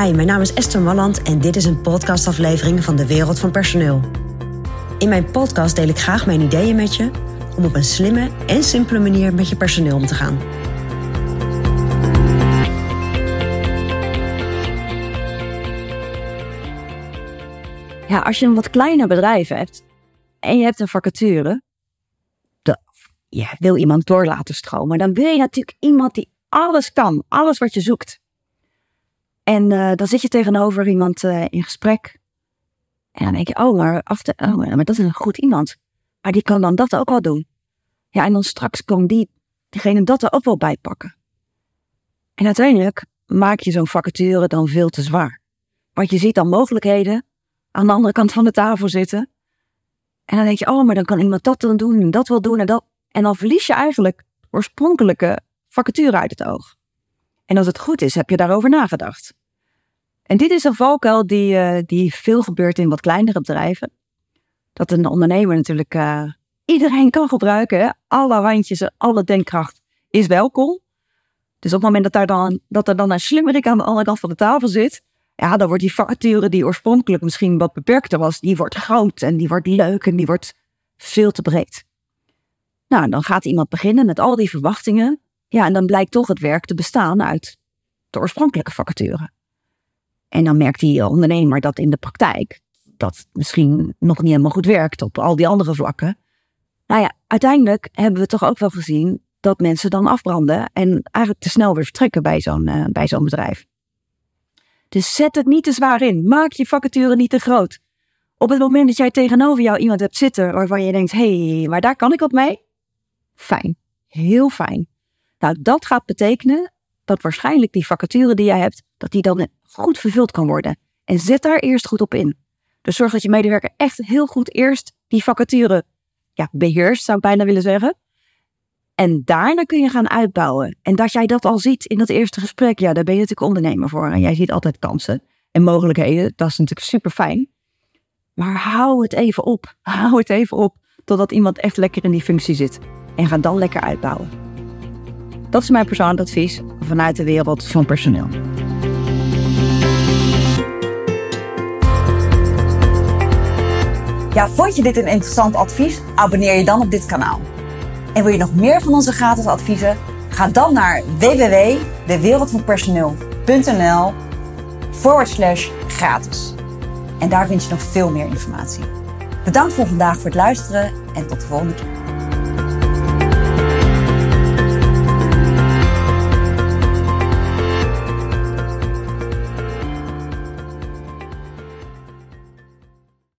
Hi, mijn naam is Esther Malland en dit is een podcastaflevering van de Wereld van Personeel. In mijn podcast deel ik graag mijn ideeën met je om op een slimme en simpele manier met je personeel om te gaan. Ja, als je een wat kleiner bedrijf hebt en je hebt een vacature, de, je wil iemand door laten stromen, dan wil je natuurlijk iemand die alles kan, alles wat je zoekt. En uh, dan zit je tegenover iemand uh, in gesprek. En dan denk je, oh maar, afte, oh, maar dat is een goed iemand. Maar die kan dan dat ook wel doen. Ja, en dan straks kan die, diegene dat er ook wel bij pakken. En uiteindelijk maak je zo'n vacature dan veel te zwaar. Want je ziet dan mogelijkheden aan de andere kant van de tafel zitten. En dan denk je, oh, maar dan kan iemand dat dan doen en dat wil doen en dat. En dan verlies je eigenlijk oorspronkelijke vacature uit het oog. En als het goed is, heb je daarover nagedacht. En dit is een valkuil die, uh, die veel gebeurt in wat kleinere bedrijven. Dat een ondernemer natuurlijk uh, iedereen kan gebruiken. Alle handjes, alle denkkracht is welkom. Dus op het moment dat, daar dan, dat er dan een slimmerik aan de andere kant van de tafel zit, ja, dan wordt die vacature die oorspronkelijk misschien wat beperkter was, die wordt groot en die wordt leuk en die wordt veel te breed. Nou, dan gaat iemand beginnen met al die verwachtingen. Ja, en dan blijkt toch het werk te bestaan uit de oorspronkelijke vacature. En dan merkt die ondernemer dat in de praktijk dat misschien nog niet helemaal goed werkt op al die andere vlakken. Nou ja, uiteindelijk hebben we toch ook wel gezien dat mensen dan afbranden en eigenlijk te snel weer vertrekken bij zo'n uh, bij zo'n bedrijf. Dus zet het niet te zwaar in. Maak je vacature niet te groot. Op het moment dat jij tegenover jou iemand hebt zitten waarvan je denkt: hé, hey, maar daar kan ik wat mee. Fijn. Heel fijn. Nou, dat gaat betekenen dat waarschijnlijk die vacature die jij hebt, dat die dan goed vervuld kan worden. En zet daar eerst goed op in. Dus zorg dat je medewerker echt heel goed eerst die vacature ja, beheerst, zou ik bijna willen zeggen. En daarna kun je gaan uitbouwen. En dat jij dat al ziet in dat eerste gesprek, ja, daar ben je natuurlijk ondernemer voor. En jij ziet altijd kansen en mogelijkheden. Dat is natuurlijk super fijn. Maar hou het even op. Hou het even op totdat iemand echt lekker in die functie zit. En ga dan lekker uitbouwen. Dat is mijn persoonlijk advies vanuit de wereld van personeel. Ja, vond je dit een interessant advies? Abonneer je dan op dit kanaal. En wil je nog meer van onze gratis adviezen? Ga dan naar www.dewereldvanpersoneel.nl forward slash gratis. En daar vind je nog veel meer informatie. Bedankt voor vandaag voor het luisteren en tot de volgende keer.